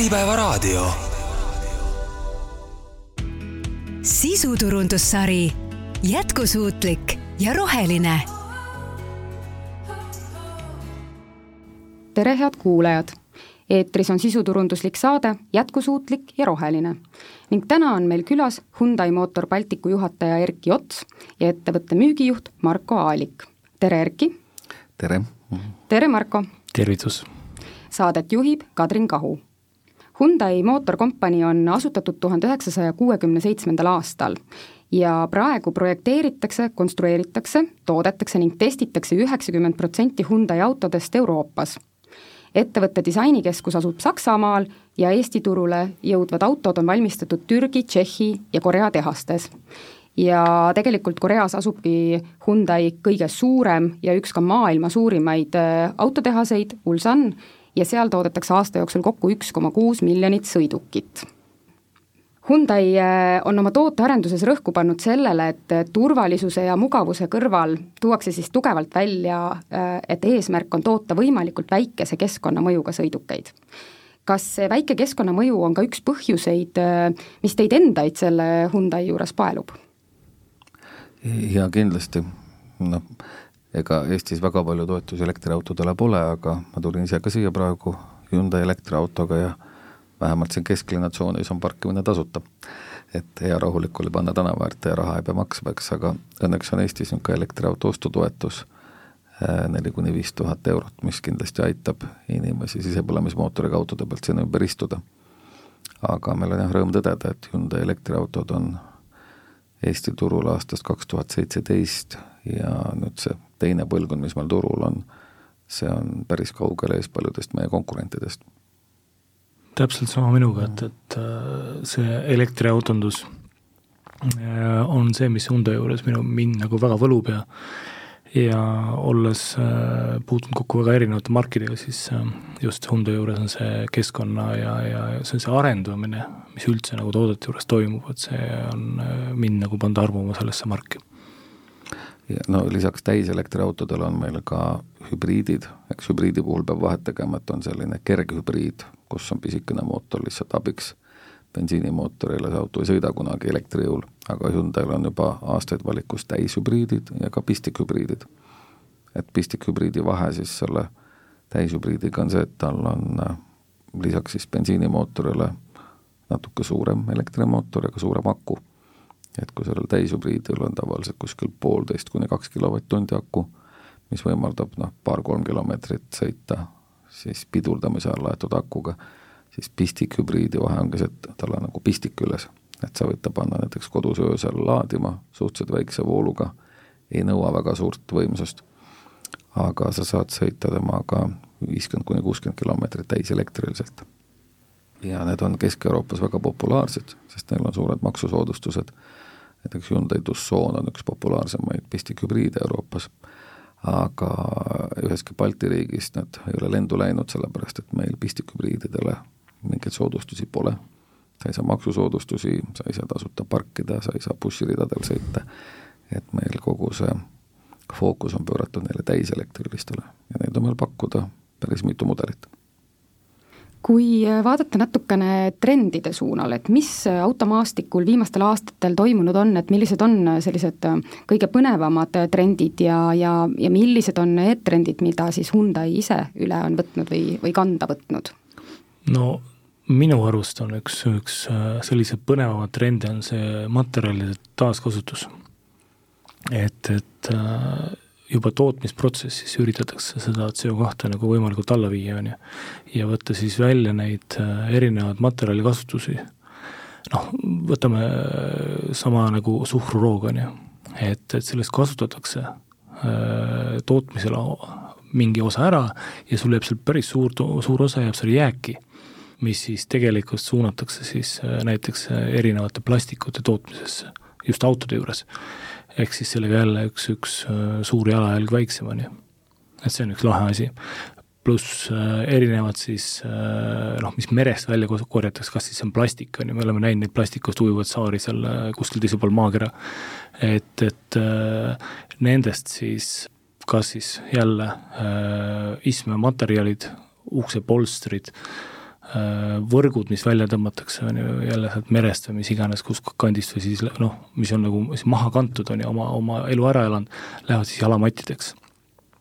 Äripäevaraadio. sisuturundussari jätkusuutlik ja roheline. tere, head kuulajad! eetris on sisuturunduslik saade Jätkusuutlik ja roheline ning täna on meil külas Hyundai Motor Balticu juhataja Erki Ots ja ettevõtte müügijuht Marko Aalik. tere, Erki! tere! tere, Marko! tervitus! Saadet juhib Kadrin Kahu Hyundai mootorkompanii on asutatud tuhande üheksasaja kuuekümne seitsmendal aastal ja praegu projekteeritakse, konstrueeritakse, toodetakse ning testitakse üheksakümmend protsenti Hyundai autodest Euroopas. ettevõtte disainikeskus asub Saksamaal ja Eesti turule jõudvad autod on valmistatud Türgi, Tšehhi ja Korea tehastes. ja tegelikult Koreas asubki Hyundai kõige suurem ja üks ka maailma suurimaid äh, autotehaseid, Ulsan, ja seal toodetakse aasta jooksul kokku üks koma kuus miljonit sõidukit. Hyundai äh, on oma tootearenduses rõhku pannud sellele, et turvalisuse ja mugavuse kõrval tuuakse siis tugevalt välja, äh, et eesmärk on toota võimalikult väikese keskkonnamõjuga sõidukeid. kas see väike keskkonnamõju on ka üks põhjuseid, mis teid endaid selle Hyundai juures paelub? jaa, kindlasti, noh ega Eestis väga palju toetusi elektriautodele pole, aga ma tulin ise ka siia praegu Hyundai elektriautoga ja vähemalt siin kesklinna tsoonis on parkimine tasuta. et hea rahulik oli panna tänava äärde ja raha ei pea maksma, eks, aga õnneks on Eestis niisugune elektriauto ostutoetus äh, neli kuni viis tuhat eurot, mis kindlasti aitab inimesi sisepõlemismootoriga autode pealt sinna ümber istuda. aga meil on jah rõõm tõdeda, et Hyundai elektriautod on Eesti turul aastast kaks tuhat seitseteist ja nüüd see teine põlvkond, mis meil turul on, see on päris kaugel ees paljudest meie konkurentidest. täpselt sama minuga, et, et äh, see elektriautondus äh, on see, mis Hyundai juures minu, mind nagu väga võlub ja ja olles äh, puutunud kokku väga erinevate markidega, siis just Hyundai juures on see keskkonna ja, ja see on see arendamine, mis üldse nagu toodete juures toimub, et see on mind nagu pannud armuma sellesse marki no lisaks täiselektriautodele on meil ka hübriidid, eks hübriidi puhul peab vahet tegema, et on selline kerghübriid, kus on pisikene mootor lihtsalt abiks. Bensiinimootorile, see auto ei sõida kunagi elektri jõul, aga Hyundai'l on juba aastaid valikus täishübriidid ja ka pistikhübriidid. et pistikhübriidi vahe siis selle täishübriidiga on see, et tal on lisaks siis bensiinimootorile natuke suurem elektrimootor ja ka suurem aku et kui sellel täishübriidil on tavaliselt kuskil poolteist kuni kaks kilovatt-tundi aku, mis võimaldab noh, paar-kolm kilomeetrit sõita siis pidurdamise all laetud akuga, siis pistikhübriidi vahe ongi see, et tal on nagu pistik küljes. et sa võid ta panna näiteks kodus öösel laadima suhteliselt väikse vooluga, ei nõua väga suurt võimsust, aga sa saad sõita temaga viiskümmend kuni kuuskümmend kilomeetrit täiselektriliselt. ja need on Kesk-Euroopas väga populaarsed, sest neil on suured maksusoodustused näiteks Hyundai Tucson on üks populaarsemaid pistikhübriide Euroopas, aga üheski Balti riigis need ei ole lendu läinud, sellepärast et meil pistikhübriididele mingeid soodustusi pole. sa ei saa maksusoodustusi, sa ei saa tasuta parkida, sa ei saa bussiridadel sõita, et meil kogu see fookus on pööratud neile täiselektrilistele ja neid on meil pakkuda päris mitu mudelit kui äh, vaadata natukene trendide suunal, et mis äh, automaastikul viimastel aastatel toimunud on, et millised on äh, sellised kõige põnevamad trendid ja, ja, ja millised on need trendid, mida siis Hyundai ise üle on võtnud või, või kanda võtnud? no minu arust on üks, üks selliseid põnevamaid trende on see materjalide taaskasutus. et, et juba tootmisprotsessis üritatakse seda CO2 nagu võimalikult alla viia, on ju. ja võtta siis välja neid äh, erinevaid materjalikasutusi. noh, võtame äh, sama nagu suhkruroog, on ju, et, et sellest kasutatakse äh, tootmisel mingi osa ära ja sul jääb seal päris suur, suur osa jääb seal jääki, mis siis tegelikult suunatakse siis näiteks erinevate plastikute tootmisesse, just autode juures ehk siis sellega jälle üks, üks äh, suur jalajälg väiksem, on ju. et see on üks lahe asi. pluss äh, erinevad siis äh, noh, mis merest välja korjatakse, kas siis see on plastik, on ju, me oleme näinud neid plastikust ujuvaid saari seal kuskil teisel pool maakera, et, et nendest siis kas siis jälle äh, istmematerjalid, uksepolstrid võrgud, mis välja tõmmatakse, on ju, jälle sealt merest või mis iganes, kus kandist või siis noh, mis on nagu maha kantud, on ju, oma, oma elu ära elanud, lähevad siis jalamattideks.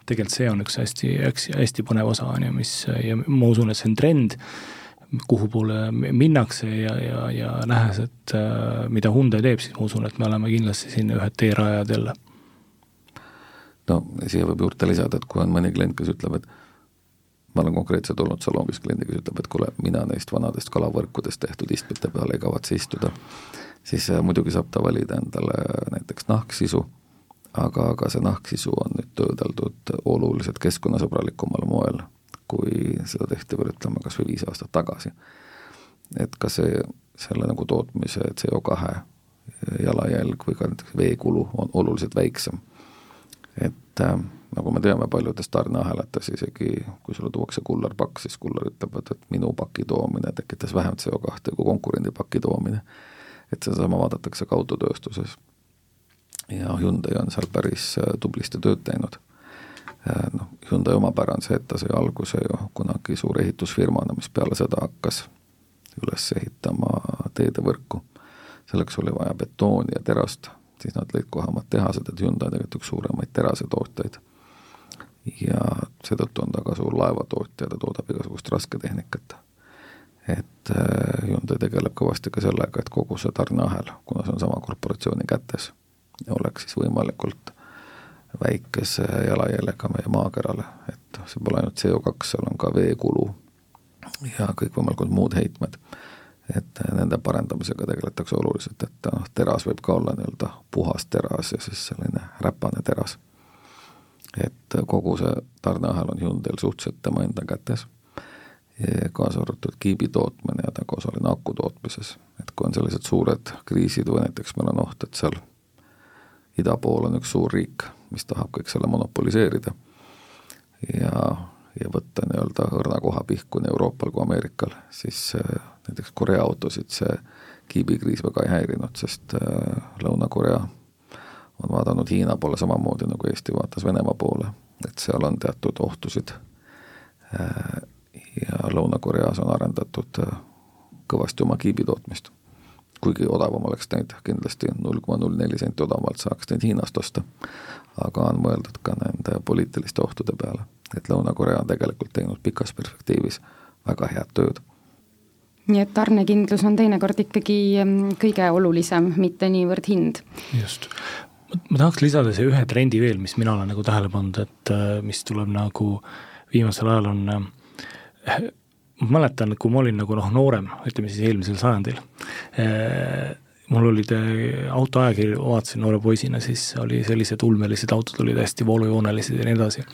tegelikult see on üks hästi, hästi, hästi põnev osa, on ju, mis ja ma usun, et see on trend, kuhu poole minnakse ja, ja, ja nähes, et äh, mida Hyundai teeb, siis ma usun, et me oleme kindlasti siin ühed teerajajad jälle. no siia võib juurde lisada, et kui on mõni klient, kes ütleb, et ma olen konkreetselt olnud salongis kliendi, kes ütleb, et kuule, mina neist vanadest kalavõrkudest tehtud istmete peal ei kavatse istuda, siis äh, muidugi saab ta valida endale näiteks nahksisu, aga, aga see nahksisu on nüüd töödeldud oluliselt keskkonnasõbralikumal moel, kui seda tehti veel ütleme, kas või viis aastat tagasi. et ka see, selle nagu tootmise CO2 jalajälg või ka näiteks veekulu on oluliselt väiksem. et äh, nagu me teame paljudes tarneahelates, isegi kui sulle tuuakse kullerpakk, siis kuller ütleb, et, et minu paki toomine tekitas vähem CO2 kui konkurendi paki toomine. et sedasama vaadatakse ka autotööstuses. ja Hyundai on seal päris äh, tublisti tööd teinud. Äh, noh, Hyundai omapära on see, et ta sai alguse ju kunagi suure ehitusfirmana, mis peale seda hakkas üles ehitama teedevõrku. selleks oli vaja betooni ja terast, siis nad lõid kohe omad tehased, et Hyundai on tegelikult üks suuremaid terasetootjaid ja seetõttu on ta ka suur laevatootja, ta toodab igasugust rasketehnikat. et äh, Hyundai tegeleb kõvasti ka sellega, et kogu see tarneahel, kuna see on sama korporatsiooni kätes, oleks siis võimalikult väikese jalajäljega meie maakerale, et see pole ainult CO2, seal on ka veekulu ja kõikvõimalikud muud heitmed. et nende parendamisega tegeletakse oluliselt, et noh, teras võib ka olla nii-öelda puhas teras ja siis selline räpane teras et kogu see tarneahel on Hyundai'l suhteliselt tema enda kätes, kaasa arvatud kiibi tootmine ja ta ka osaline aku tootmises. et kui on sellised suured kriisid või näiteks meil on oht, et seal ida pool on üks suur riik, mis tahab kõik selle monopoliseerida ja, ja võtta nii-öelda õrna koha pihku nii Euroopal kui Ameerikal, siis äh, näiteks Korea autosid see kiibikriis väga ei häirinud, sest äh, Lõuna-Korea on vaadanud Hiina poole samamoodi, nagu Eesti vaatas Venemaa poole, et seal on teatud ohtusid äh, ja Lõuna-Koreas on arendatud äh, kõvasti oma kiibitootmist. kuigi odavam oleks neid kindlasti null koma null neli senti odavamalt saaks neid Hiinast osta, aga on mõeldud ka nende poliitiliste ohtude peale, et Lõuna-Korea on tegelikult teinud pikas perspektiivis väga head tööd nii et tarnekindlus on teinekord ikkagi mm, kõige olulisem, mitte niivõrd hind. just, ma tahaks lisada siia ühe trendi veel, mis mina olen nagu tähele pannud, et äh, mis tuleb nagu viimasel ajal on äh, ma mäletan, kui ma olin nagu noh, noorem, ütleme siis eelmisel sajandil eh,, mul olid autoajakirju, vaatasin noore poisina, siis oli sellised ulmelised autod olid hästi voolujoonelised ja nii edasi.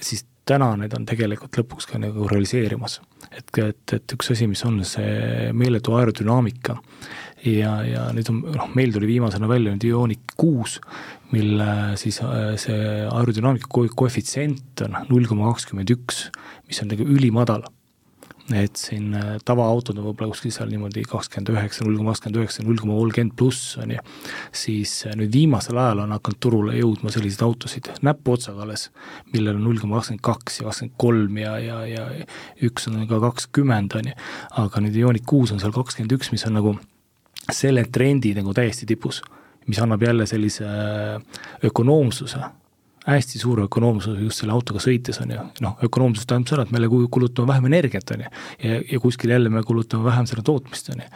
siis täna need on tegelikult lõpuks ka nagu realiseerimas. et, et, et üks asi, mis on see meeletu aerodünaamika ja, ja nüüd on, noh, meil tuli viimasena välja nüüd Ioniq kuus, mille siis äh, see aerodünaamika koefitsient on null koma kakskümmend üks, mis on nagu ülimadal. Et siin äh, tavaautod on võib-olla kuskil seal niimoodi kakskümmend üheksa, null koma kakskümmend üheksa, null koma kolmkümmend pluss, on ju, siis äh, nüüd viimasel ajal on hakanud turule jõudma selliseid autosid näpuotsaga alles, millel on null koma kakskümmend kaks ja kakskümmend kolm ja, ja, ja üks on ka kakskümmend, on ju, aga nüüd Ioniq kuus on seal kakskümmend üks, mis on nagu selle trendi nagu täiesti tipus, mis annab jälle sellise äh, ökonoomsuse. Hästi suure ökonoomsuse just selle autoga sõites, on ju, noh, ökonoomsus tähendab seda, et me kulutame vähem energiat, on ju, ja, ja kuskil jälle me kulutame vähem selle tootmist, on ju.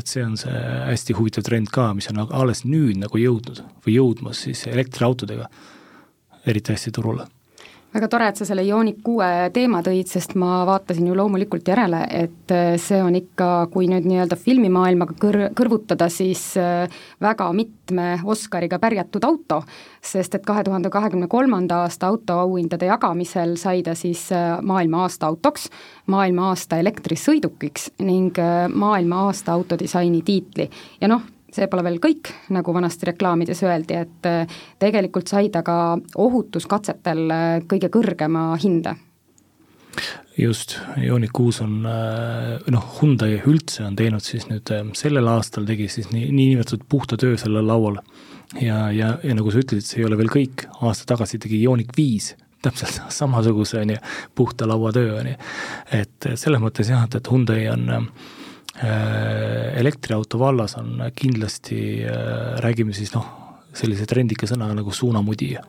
et see on see hästi huvitav trend ka, mis on alles nüüd nagu jõudnud või jõudmas siis elektriautodega eriti hästi turule väga tore, et sa selle Ioniq kuue teema tõid, sest ma vaatasin ju loomulikult järele, et äh, see on ikka, kui nüüd nii-öelda filmimaailmaga kõr-, kõrvutada, siis äh, väga mitme Oscariga pärjatud auto, sest et kahe tuhande kahekümne kolmanda aasta autoauhindade jagamisel sai ta siis äh, maailma aasta autoks, maailma aasta elektrisõidukiks ning maailma aasta autodisaini tiitli. ja noh, see pole veel kõik, nagu vanasti reklaamides öeldi, et äh, tegelikult sai ta ka ohutuskatsetel äh, kõige kõrgema hinde just, Ioniq kuus on äh, noh, Hyundai üldse on teinud siis nüüd sellel aastal tegi siis nii, niinimetatud puhta töö sellel laual. ja, ja, ja nagu sa ütlesid, see ei ole veel kõik, aasta tagasi tegi Ioniq viis täpselt samasuguse, on ju, puhta lauatöö, on ju. et selles mõttes jah, et, et Hyundai on äh, elektriauto vallas on kindlasti äh,, räägime siis noh, sellise trendika sõnaga nagu suunamudija,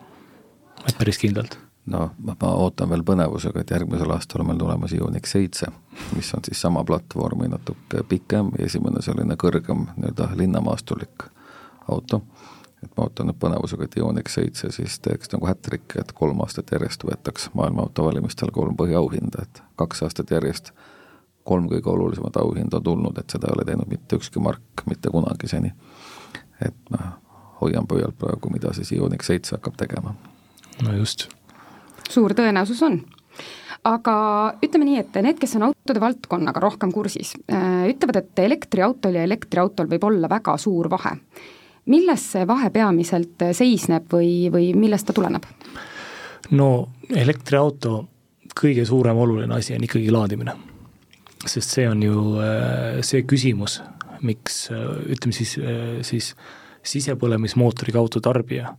et päris kindlalt no ma, ootan veel põnevusega, et järgmisel aastal on meil tulemas Ioniq seitse, mis on siis sama platvormi natuke pikem esimene selline kõrgem nii-öelda linnamaastulik auto. et ma ootan nüüd põnevusega, et Ioniq seitse siis teeks nagu hätrikki, et kolm aastat järjest võetaks maailma autovalimistel kolm põhiauhinda, et kaks aastat järjest kolm kõige olulisemat auhinda on tulnud, et seda ei ole teinud mitte ükski mark mitte kunagi seni. et ma hoian pöialt praegu, mida siis Ioniq seitse hakkab tegema. no just suur tõenäosus on aga ütleme nii, et need, kes on autode valdkonnaga rohkem kursis, äh, ütlevad, et elektriautol ja elektriautol võib olla väga suur vahe. milles see vahe peamiselt seisneb või, või millest ta tuleneb? no elektriauto kõige suurem oluline asi on ikkagi laadimine. Sest see on ju äh, see küsimus, miks äh, ütleme siis, siis sisepõlemismootoriga auto tarbija,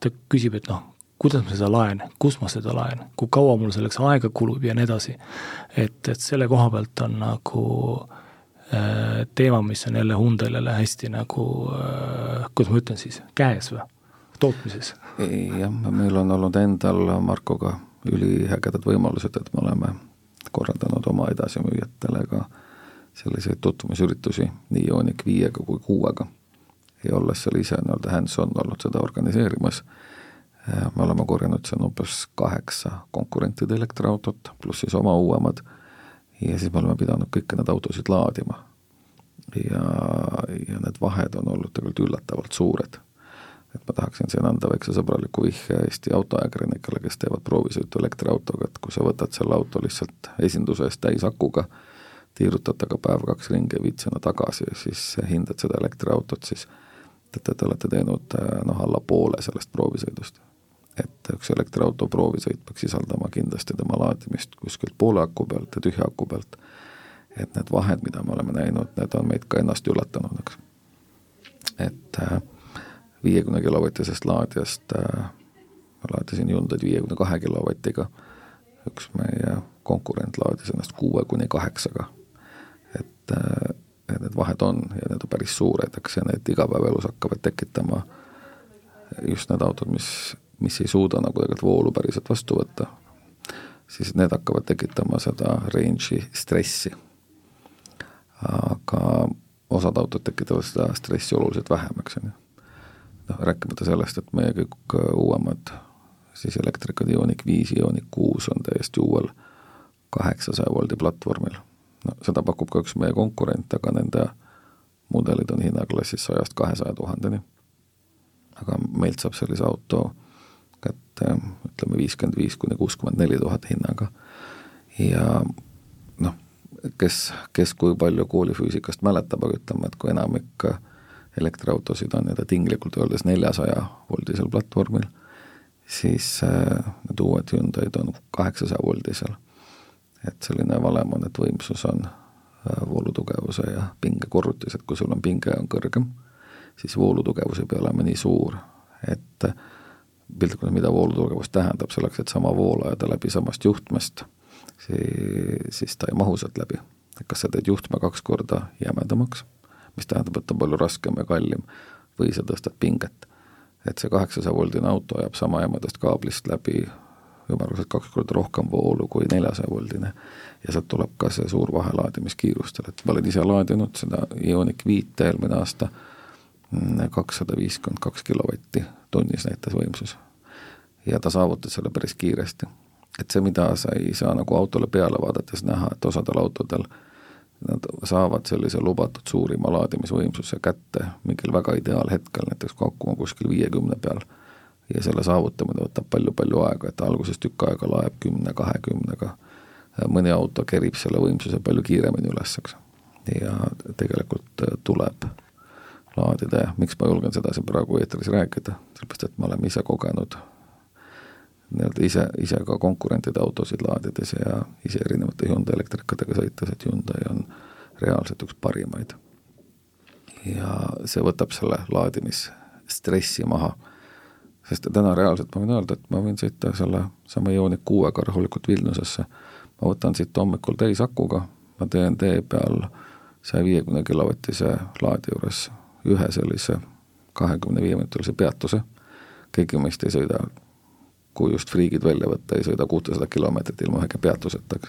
ta küsib, et noh, kuidas ma seda laen, kus ma seda laen, kui kaua mul selleks aega kulub ja nii edasi. et, et selle koha pealt on nagu äh, teema, mis on jälle Hyundai'le hästi nagu äh,, kuidas ma ütlen siis, käes või, tootmises? jah, meil on olnud endal Markoga üliägedad võimalused, et me oleme korraldanud oma edasimüüjatele ka selliseid tutvumisüritusi nii Ioniq viiega kui kuuega. ja olles seal ise nii-öelda hands-on olnud seda organiseerimas me oleme korjanud siin umbes kaheksa konkurentide elektriautot, pluss siis oma uuemad, ja siis me oleme pidanud kõiki neid autosid laadima. ja, ja need vahed on olnud tegelikult üllatavalt suured. Tahaksin siin anda väikse sõbraliku vihje Eesti autoajakirjanikele, kes teevad proovisõitu elektriautoga, et kui sa võtad selle auto lihtsalt esinduse eest täisakuga, tiirutad temaga päev-kaks ringi ja viid sinna tagasi siis hindad seda elektriautot, siis te, te olete teinud noh, alla poole sellest proovisõidust et üks elektriauto proovisõit peaks sisaldama kindlasti tema laadimist kuskilt poole aku pealt ja tühja aku pealt. et need vahed, mida me oleme näinud, need on meid ka ennast üllatanud, eks. et äh, viiekümne kilovatisest laadijast äh, ma laadisin Hyundai'd viiekümne kahe kilovatiga, üks meie konkurent laadis ennast kuue kuni kaheksaga. et, äh, et need vahed on ja need on päris suured, eks, ja need igapäevaelus hakkavad tekitama just need autod, mis mis ei suuda nagu tegelikult voolu päriselt vastu võtta, siis need hakkavad tekitama seda range'i stressi. aga osad autod tekitavad seda stressi oluliselt vähem, eks on ju. Noh, rääkimata sellest, et meie kõik uuemad siis elektrikad Ioniq viis, Ioniq kuus on täiesti uuel kaheksasaja voldi platvormil. no seda pakub ka üks meie konkurent, aga nende mudelid on hinnaklassis sajast kahesaja tuhandeni. aga meilt saab sellise auto et ütleme, viiskümmend viis kuni kuuskümmend neli tuhat hinnaga. ja noh, kes, kes kui palju koolifüüsikast mäletab, aga ütleme, et kui enamik elektriautosid on nii-öelda tinglikult öeldes neljasaja voldisel platvormil, siis äh, need uued Hyundai'd on kaheksasaja voldisel. et selline valem on, et võimsus on äh, voolutugevuse ja pinge korrutis, et kui sul on pinge on kõrgem, siis voolutugevus ei pea olema nii suur, et äh, piltlikult, mida voolutugevus tähendab, selleks, et sama vool ajada läbi samast juhtmest, siis ta ei mahu sealt läbi. kas sa teed juhtme kaks korda jämedamaks, mis tähendab, et ta on palju raskem ja kallim, või sa tõstad pinget. et see kaheksasaja voldine auto ajab sama jämedast kaablist läbi ümmarguselt kaks korda rohkem voolu kui neljasaja voldine. ja sealt tuleb ka see suur vahe laadimiskiirustel, et ma olen ise laadinud seda Ioniq viite eelmine aasta kakssada viiskümmend kaks kilovatti tunnis näitas võimsus. ja ta saavutas selle päris kiiresti. et see, mida sa ei saa nagu autole peale vaadates näha, et osadel autodel nad saavad sellise lubatud suurima laadimisvõimsuse kätte mingil väga ideaalhetkel, näiteks kui aku on kuskil viiekümne peal, ja selle saavutamine võtab palju-palju aega, et alguses tükk aega laeb kümne, kahekümnega, mõni auto kerib selle võimsuse palju kiiremini üles, eks. ja tegelikult tuleb laadida ja miks ma julgen seda siin praegu eetris rääkida, sellepärast et me oleme ise kogenud nii-öelda ise, ise ka konkurentide autosid laadides ja ise erinevate Hyundai elektrikatega sõites, et Hyundai on reaalselt üks parimaid. ja see võtab selle laadimisstressi maha, sest täna reaalselt ma võin öelda, et ma võin sõita selle sama Ioniq kuuega rahulikult Vilniusesse, ma võtan siit hommikul täisakuga, ma teen tee peal saja viiekümne kilovatise laadi juures ühe sellise kahekümne viie minutilise peatuse, keegi meist ei sõida, kui just friigid välja võtta, ei sõida kuutesada kilomeetrit ilma ühegi peatuseta,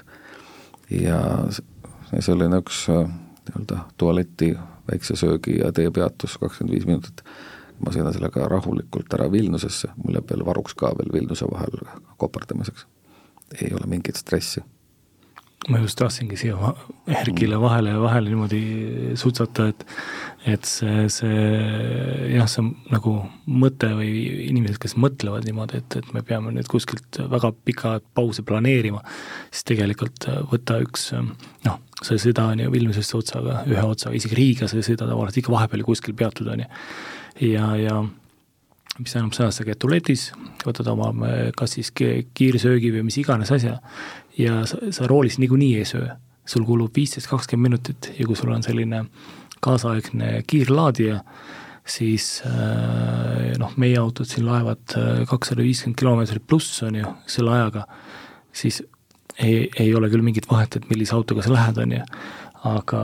ja selline üks nii-öelda tualeti, väikse söögi ja teepeatus, kakskümmend viis minutit, ma sõidan sellega rahulikult ära Vilniusesse, mul jääb veel varuks ka veel Vilniuse vahel koperdamiseks. ei ole mingit stressi ma just tahtsingi siia Erkile vahele ja vahele niimoodi sutsata, et et see, see jah, see nagu mõte või inimesed, kes mõtlevad niimoodi, et, et me peame nüüd kuskilt väga pika pause planeerima, siis tegelikult võtta üks noh, sa ei sõida, on ju, Vilniusesse otsaga, ühe otsaga, isegi Riiga sa ei sõida tavaliselt, ikka vahepeal kuskil peatud, on ju. ja, ja mis tähendab seda, sa käid tualetis, võtad oma kas siis kiirsöögi või mis iganes asja ja sa, sa roolis niikuinii ei söö. sul kulub viisteist, kakskümmend minutit ja kui sul on selline kaasaegne kiirlaadija, siis äh, noh, meie autod siin laevad äh, kakssada viiskümmend kilomeetrit pluss, on ju, selle ajaga, siis ei, ei ole küll mingit vahet, et millise autoga sa lähed, on ju, aga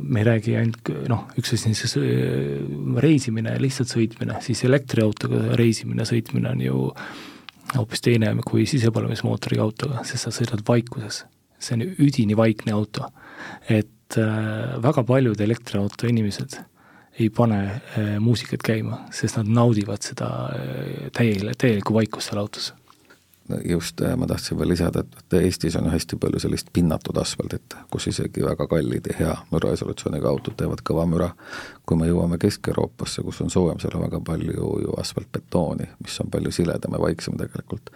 me ei räägi ainult noh, üks asi on siis äh, reisimine, lihtsalt sõitmine, siis elektriautoga reisimine, sõitmine on ju hoopis teine kui sisepõlemismootoriga autoga, sest sa sõidad vaikuses. see on üdini vaikne auto. et äh, väga paljud elektriauto inimesed ei pane äh, muusikat käima, sest nad naudivad seda äh, täiele, täielikku vaikust seal autos just äh, ma tahtsin veel lisada, et Eestis on hästi palju sellist pinnatud asfaldit, kus isegi väga kallid ja hea müraisolatsiooniga autod teevad kõva müra. kui me jõuame Kesk-Euroopasse, kus on soojem, seal on väga palju ju asfaltbetooni, mis on palju siledam ja vaiksem tegelikult.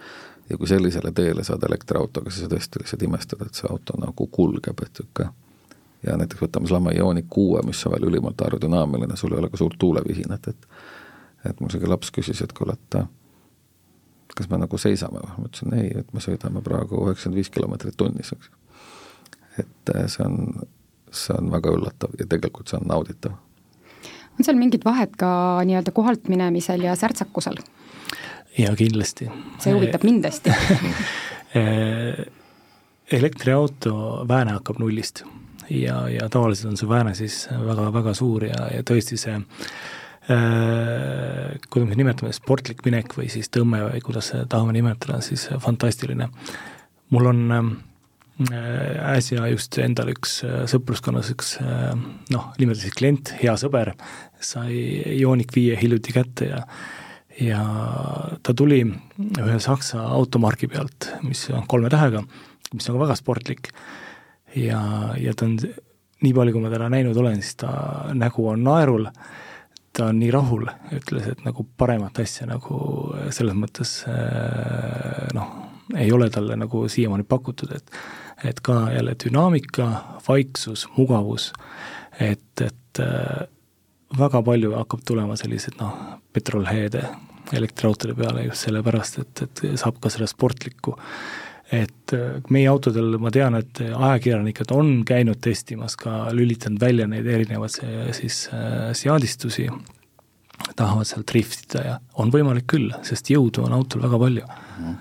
ja kui sellisele teele saad elektriautoga, siis sa tõesti lihtsalt imestad, et see auto nagu kulgeb, et niisugune ja näiteks võtame sellesama Ioniq kuue, mis on veel ülimalt aerodünaamiline, sul ei ole ka suurt tuulevihinat, et et mul isegi laps küsis, et kuule, et kas me nagu seisame või, ma ütlesin ei, et me sõidame praegu üheksakümmend viis kilomeetrit tunnis, eks. et äh, see on, see on väga üllatav ja tegelikult see on nauditav. on seal mingit vahet ka nii-öelda kohalt minemisel ja särtsakusel? jaa, kindlasti. see huvitab mind hästi äh, elektriauto vääne hakkab nullist ja, ja tavaliselt on see vääne siis väga-väga suur ja, ja tõesti see Äh, kuidas me nimetame, sportlik minek või siis tõmme või kuidas tahame nimetada, siis fantastiline. mul on äh, äsja just endal üks äh, sõpruskonnas üks noh, nimetame siis klient, hea sõber, sai Ioniq viie hiljuti kätte ja ja ta tuli ühe Saksa automargi pealt, mis on kolme tähega, mis on ka väga sportlik. ja, ja ta on, nii palju, kui ma teda näinud olen, siis ta nägu on naerul ta on nii rahul, ütles, et nagu paremat asja nagu selles mõttes äh, noh, ei ole talle nagu siiamaani pakutud, et et ka jälle dünaamika, vaiksus, mugavus, et, et äh, väga palju hakkab tulema selliseid noh, petrolheede elektriautode peale just sellepärast, et, et saab ka seda sportlikku et äh, meie autodel ma tean, et ajakirjanikud on käinud testimas ka, lülitanud välja neid erinevaid siis äh, seadistusi, tahavad seal driftida ja on võimalik küll, sest jõudu on autol väga palju. Mm.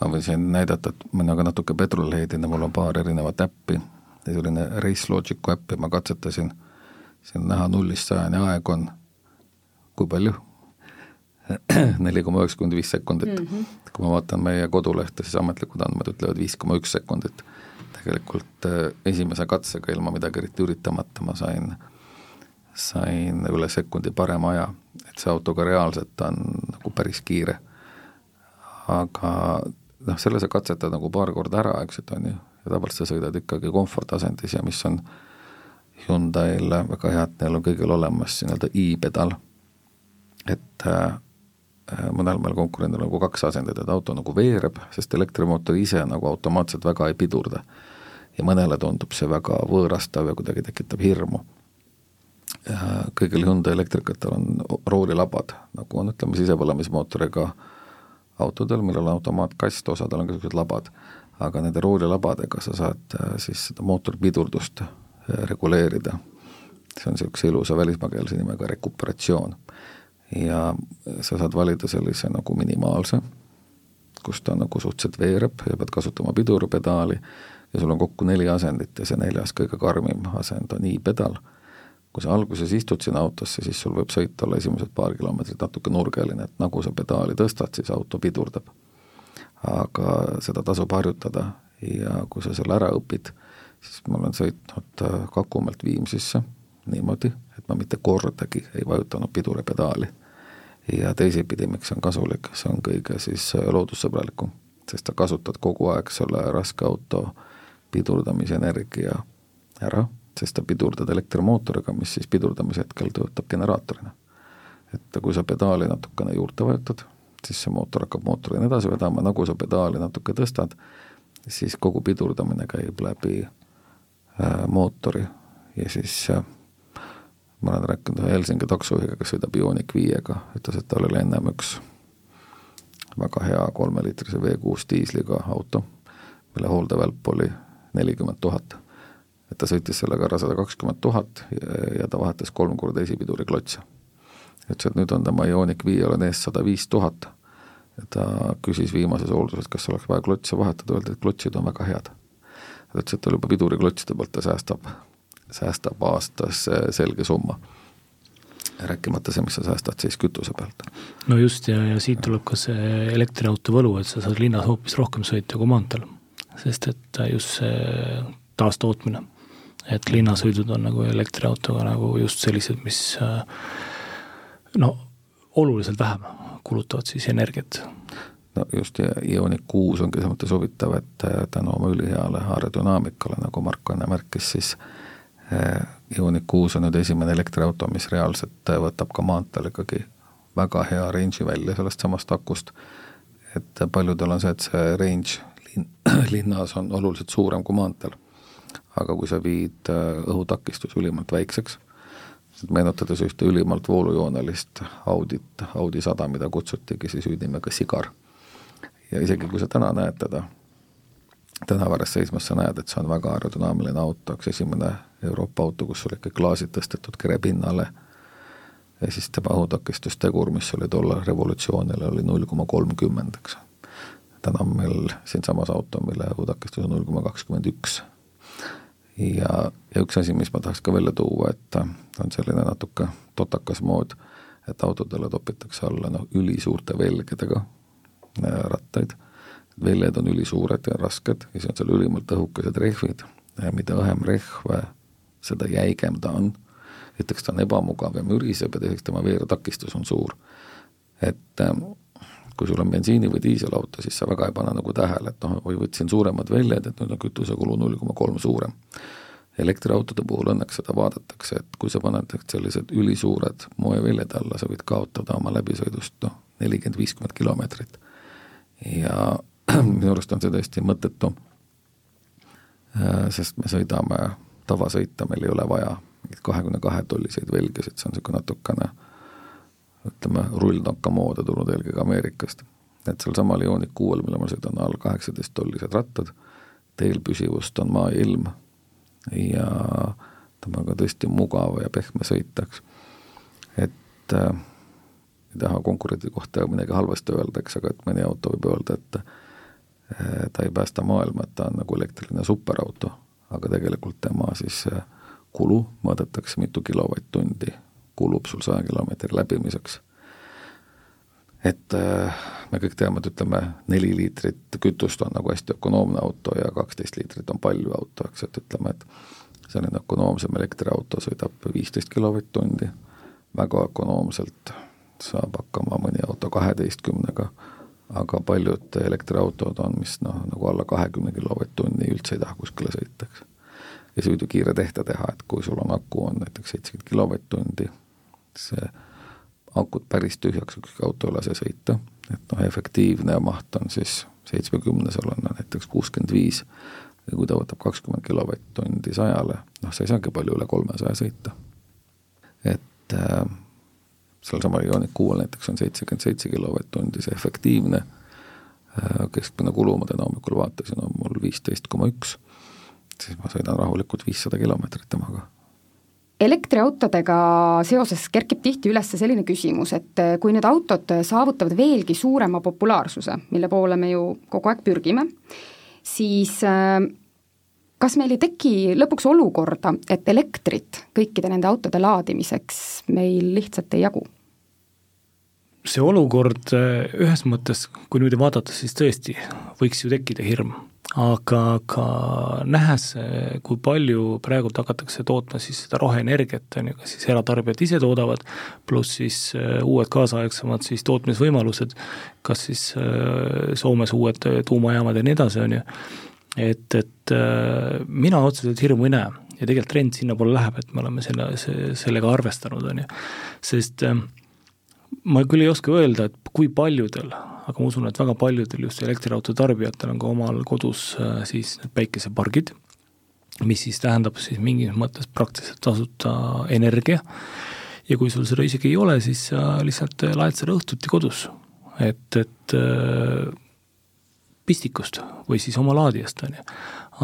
ma võin siin näidata, et mina ka natuke petrolheadina, mul on paar erinevat äppi, selline Race Logicu äpp ja ma katsetasin, siin on näha nullist sajani aeg on, kui palju neli koma üheksakümmend viis sekundit mm. -hmm. kui ma vaatan meie kodulehte, siis ametlikud andmed ütlevad viis koma üks sekundit. tegelikult äh, esimese katsega ilma midagi eriti üritamata ma sain, sain üle sekundi parema aja, et see auto ka reaalselt on nagu päris kiire. aga noh, selle sa katsetad nagu paar korda ära, eks, et on ju, ja tavaliselt sa sõidad ikkagi komfortasendis ja mis on Hyundai'l väga hea, et neil on kõigil olemas nii-öelda i-pedal, et Äh, mõnel meil konkurendil nagu kaks asendit, et auto nagu veereb, sest elektrimootor ise nagu automaatselt väga ei pidurda. ja mõnele tundub see väga võõrastav ja kuidagi tekitab hirmu. kõigil Hyundai elektrikatel on roolilabad, nagu on, ütleme, sisepõlemismootoriga autodel, millel on automaatkast, osadel on niisugused labad, aga nende roolilabadega sa saad äh, siis seda mootorpidurdust äh, reguleerida. see on niisuguse ilusa välismaakeelse nimega rekuperatsioon ja sa saad valida sellise nagu minimaalse, kus ta nagu suhteliselt veereb ja pead kasutama piduripedaali ja sul on kokku neli asendit ja see neljas kõige karmim asend on i-pedal. kui sa alguses istud sinna autosse, siis sul võib sõit olla esimesed paar kilomeetrit natuke nurgeline, et nagu sa pedaali tõstad, siis auto pidurdab. aga seda tasub harjutada ja kui sa selle ära õpid, siis ma olen sõitnud äh, Kakumäelt Viimsisse niimoodi, et ma mitte kordagi ei vajutanud piduripedaali. Ja teisipidi, miks see on kasulik, see on kõige siis äh, loodussõbralikum, sest sa kasutad kogu aeg selle raske auto pidurdamise energia ära, sest sa pidurdad elektrimootoriga, mis siis pidurdamise hetkel töötab generaatorina. et kui sa pedaali natukene juurde vajutad, siis see mootor hakkab mootorina edasi vedama, nagu sa pedaali natuke tõstad, siis kogu pidurdamine käib läbi äh, mootori ja siis äh, ma olen rääkinud ühe Helsingi taksojuhiga, kes sõidab Ioniq viiega, ütles, et tal oli ennem üks väga hea kolmeliitrise V6 diisliga auto, mille hooldevälp oli nelikümmend tuhat. et ta sõitis sellega ära sada kakskümmend tuhat ja ta vahetas kolm korda esipiduri klotse. ütles, et nüüd on tema Ioniq viiel on ees sada viis tuhat ja ta küsis viimases hoolduses, kas oleks vaja klotse vahetada, öeldi, et klotsid on väga head. ta ütles, et tal juba piduriklotside pealt ta säästab säästab aastas selge summa. rääkimata see, mis sa säästad siis kütuse pealt. no just, ja, ja siit tuleb ka see elektriauto võlu, et sa saad linnas hoopis rohkem sõita kui maanteel. sest et just see taastootmine, et linnasõidud on nagu elektriautoga nagu just sellised, mis no oluliselt vähem kulutavad siis energiat no just, ja Ioniq kuus ongi selles mõttes huvitav, et tänu oma üliheale aerodünaamikale, nagu Marko enne märkis, siis äh, Ioniq kuus on nüüd esimene elektriauto, mis reaalselt võtab ka maanteel ikkagi väga hea range'i välja sellest samast akust. et paljudel on see, et see range lin-, linnas on oluliselt suurem kui maanteel. aga kui sa viid äh, õhutakistus ülimalt väikseks, meenutades ühte ülimalt voolujoonelist Audit, Audi sada, mida kutsutigi siis hüüdnimega Sigar. ja isegi, kui sa täna näed teda tänav ääres seismas, sa näed, et see on väga aerodünaamiline auto, üks esimene Euroopa auto, kus olid kõik klaasid tõstetud kere pinnale ja siis tema õhutakistustegur, mis oli tollal revolutsioonil, oli null koma kolmkümmend, eks. täna on meil siinsamas auto, mille õhutakistus on null koma kakskümmend üks. ja, ja üks asi, mis ma tahaks ka välja tuua, et on selline natuke totakas mood, et autodele topitakse alla noh, ülisuurte velgedega äh, rattaid väljad on ülisuured ja rasked ja siis on seal ülimalt õhukesed rehvid, mida õhem rehv, seda jäigem ta on. esiteks ta on ebamugav ja müriseb ja teiseks tema veeretakistus on suur. et ähm, kui sul on bensiini- või diiselauto, siis sa väga ei pane nagu tähele, et noh, või võtsin suuremad väljad, et nüüd on kütusekulu null koma kolm suurem. elektriautode puhul õnneks seda vaadatakse, et kui sa paned sellised ülisuured moeväljad alla, sa võid kaotada oma läbisõidust noh, nelikümmend, viiskümmend kilomeetrit. ja minu arust on see tõesti mõttetu, äh, sest me sõidame tavasõita, meil ei ole vaja mingeid kahekümne kahe tolliseid velgesid, see on niisugune natukene ütleme, rulltanka moodi tulnud eelkõige Ameerikast. et sealsamal Ioniq kuuel, mille ma sõidan all, kaheksateist tollised rattad, teel püsivust on maa ja ilm ja temaga tõesti mugav ja pehme sõita, eks. et äh, ei taha konkurendi kohta midagi halvasti öelda, eks, aga et mõni auto võib öelda, et ta ei päästa maailma, et ta on nagu elektriline superauto, aga tegelikult tema siis eh, kulu mõõdetakse, mitu kilovatt-tundi kulub sul saja kilomeetri läbimiseks. et eh, me kõik teame, et ütleme, neli liitrit kütust on nagu hästi ökonoomne auto ja kaksteist liitrit on palju auto, eks, et ütleme, et selline ökonoomsem elektriauto sõidab viisteist kilovatt-tundi, väga ökonoomselt saab hakkama mõni auto kaheteistkümnega aga paljud elektriautod on, mis noh, nagu alla kahekümne kilovatt-tunni üldse ei taha kuskile sõita, eks. ja sõidukiire tehta teha, et kui sul on aku on näiteks seitsekümmend kilovatt-tundi, see akut päris tühjaks ükski auto ei lase sõita, et noh, efektiivne maht on siis seitsmekümnesel on näiteks kuuskümmend viis ja kui ta võtab kakskümmend kilovatt-tundi sajale, noh, sa ei saagi palju üle kolmesaja sõita. et äh, sealsamal Ioniq kuuel näiteks on seitsekümmend seitse kilovatt-tundi see efektiivne, äh, keskmine kulu, ma täna hommikul vaatasin, on mul viisteist koma üks, siis ma sõidan rahulikult viissada kilomeetrit temaga. elektriautodega seoses kerkib tihti üles selline küsimus, et kui need autod saavutavad veelgi suurema populaarsuse, mille poole me ju kogu aeg pürgime, siis äh, kas meil ei teki lõpuks olukorda, et elektrit kõikide nende autode laadimiseks meil lihtsalt ei jagu? See olukord äh, ühes mõttes, kui niimoodi vaadata, siis tõesti võiks ju tekkida hirm. Aga, aga nähes, kui palju praegult hakatakse tootma siis seda roheenergiat, on ju, kas siis eratarbijad ise toodavad, pluss siis äh, uued kaasaegsemad siis tootmisvõimalused, kas siis äh, Soomes uued tuumajaamad ja nii edasi, on ju, et, et äh, mina otseselt hirmu ei näe ja tegelikult trend sinnapoole läheb, et me oleme selle, sellega arvestanud, on ju, sest ma küll ei oska öelda, et kui paljudel aga ma usun, et väga paljudel just elektriauto tarbijatel on ka omal kodus äh, siis need päikesepargid, mis siis tähendab siis mingis mõttes praktiliselt tasuta energia ja kui sul seda isegi ei ole, siis sa lihtsalt laed seda õhtuti kodus, et, et äh, pistikust või siis oma laadijast, on ju.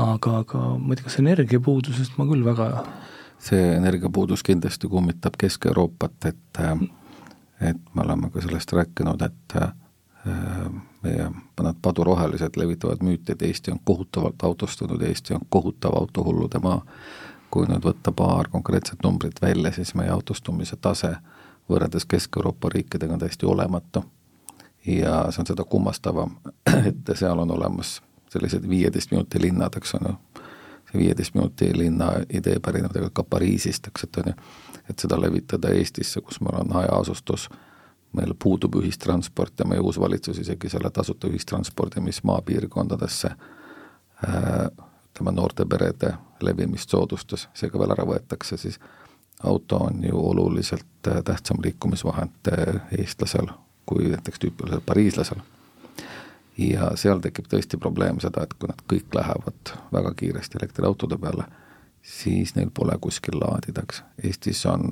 aga, aga ma ei tea, kas energiapuudusest ma küll väga see energiapuudus kindlasti kummitab Kesk-Euroopat, et et me oleme ka sellest rääkinud, et meie mõned padurohelised levitavad müüti, et Eesti on kohutavalt autostunud, Eesti on kohutav autohullude maa. kui nüüd võtta paar konkreetset numbrit välja, siis meie autostumise tase võrreldes Kesk-Euroopa riikidega on täiesti olematu. ja see on seda kummastavam, et seal on olemas sellised viieteist minuti linnad, eks on ju, see viieteist minuti linna idee pärineb tegelikult ka Pariisist, eks, et on ju, et seda levitada Eestisse, kus meil on hajaasustus meil puudub ühistransport ja meie uus valitsus isegi selle tasuta ühistranspordi, mis maapiirkondadesse äh, ütleme, noorte perede levimist soodustas, see ka veel ära võetakse, siis auto on ju oluliselt äh, tähtsam liikumisvahend äh, eestlasel kui näiteks tüüpilisel pariislasel. ja seal tekib tõesti probleem seda, et kui nad kõik lähevad väga kiiresti elektriautode peale, siis neil pole kuskil laadida, eks. Eestis on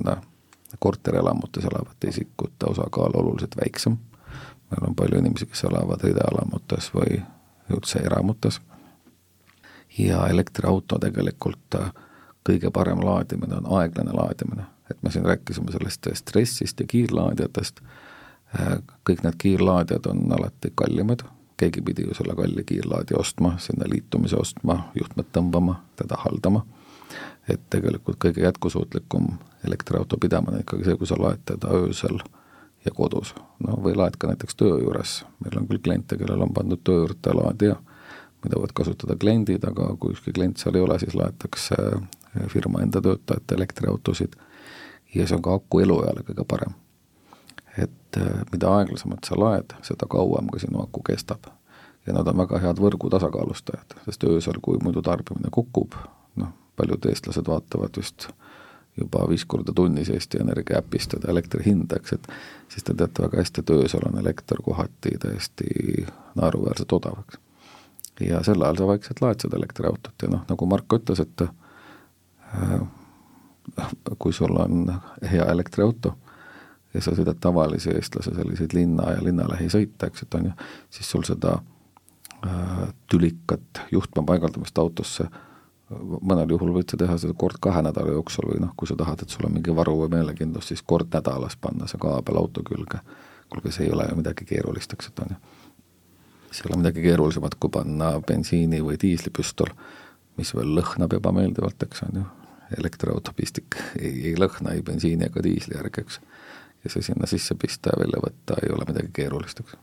korterelamutes elavate isikute osakaal oluliselt väiksem, meil on palju inimesi, kes elavad rideelamutes või üldse eramutes, ja elektriauto tegelikult äh, kõige parem laadimine on aeglane laadimine, et me siin rääkisime sellest stressist ja kiirlaadijatest, äh, kõik need kiirlaadijad on alati kallimad, keegi pidi ju selle kalli kiirlaadija ostma, sinna liitumise ostma, juhtmed tõmbama, teda haldama et tegelikult kõige jätkusuutlikum elektriauto pidamine ikkagi see, kui sa laed teda öösel ja kodus. no või laed ka näiteks töö juures, meil on küll kliente, kellel on pandud töö juurde laadija, mida võivad kasutada kliendid, aga kui ükski klient seal ei ole, siis laetakse eh, firma enda töötajate elektriautosid ja see on ka aku elueale kõige parem. et eh, mida aeglasemalt sa laed, seda kauem ka sinu aku kestab. ja nad on väga head võrgu tasakaalustajad, sest öösel, kui muidu tarbimine kukub, noh, paljud eestlased vaatavad just juba viis korda tunnis Eesti Energia äpist seda elektri hinda, eks, et siis te teate väga hästi, et öösel on elekter kohati täiesti naeruväärselt odav, eks. ja sel ajal sa vaikselt laed seda elektriautot ja noh, nagu Marko ütles, et äh, kui sul on hea elektriauto ja sa sõidad tavalise eestlase selliseid linna ja linnalähisõite, eks, et on ju, siis sul seda äh, tülikat juhtme paigaldamist autosse äh, mõnel juhul võid sa teha seda kord kahe nädala jooksul või noh, kui sa tahad, et sul on mingi varu või meelekindlus, siis kord nädalas panna see kaabel auto külge. kuulge, see ei ole ju midagi keerulist, eks, et on ju. see ei ole midagi keerulisemat, kui panna bensiini- või diislipüstol, mis veel lõhnab ebameeldivalt, eks on ju. elektriauto pistik ei, ei lõhna ei bensiini ega diisli järgi, eks ja see sinna sisse pista ja välja võtta ei ole midagi keerulist, eks.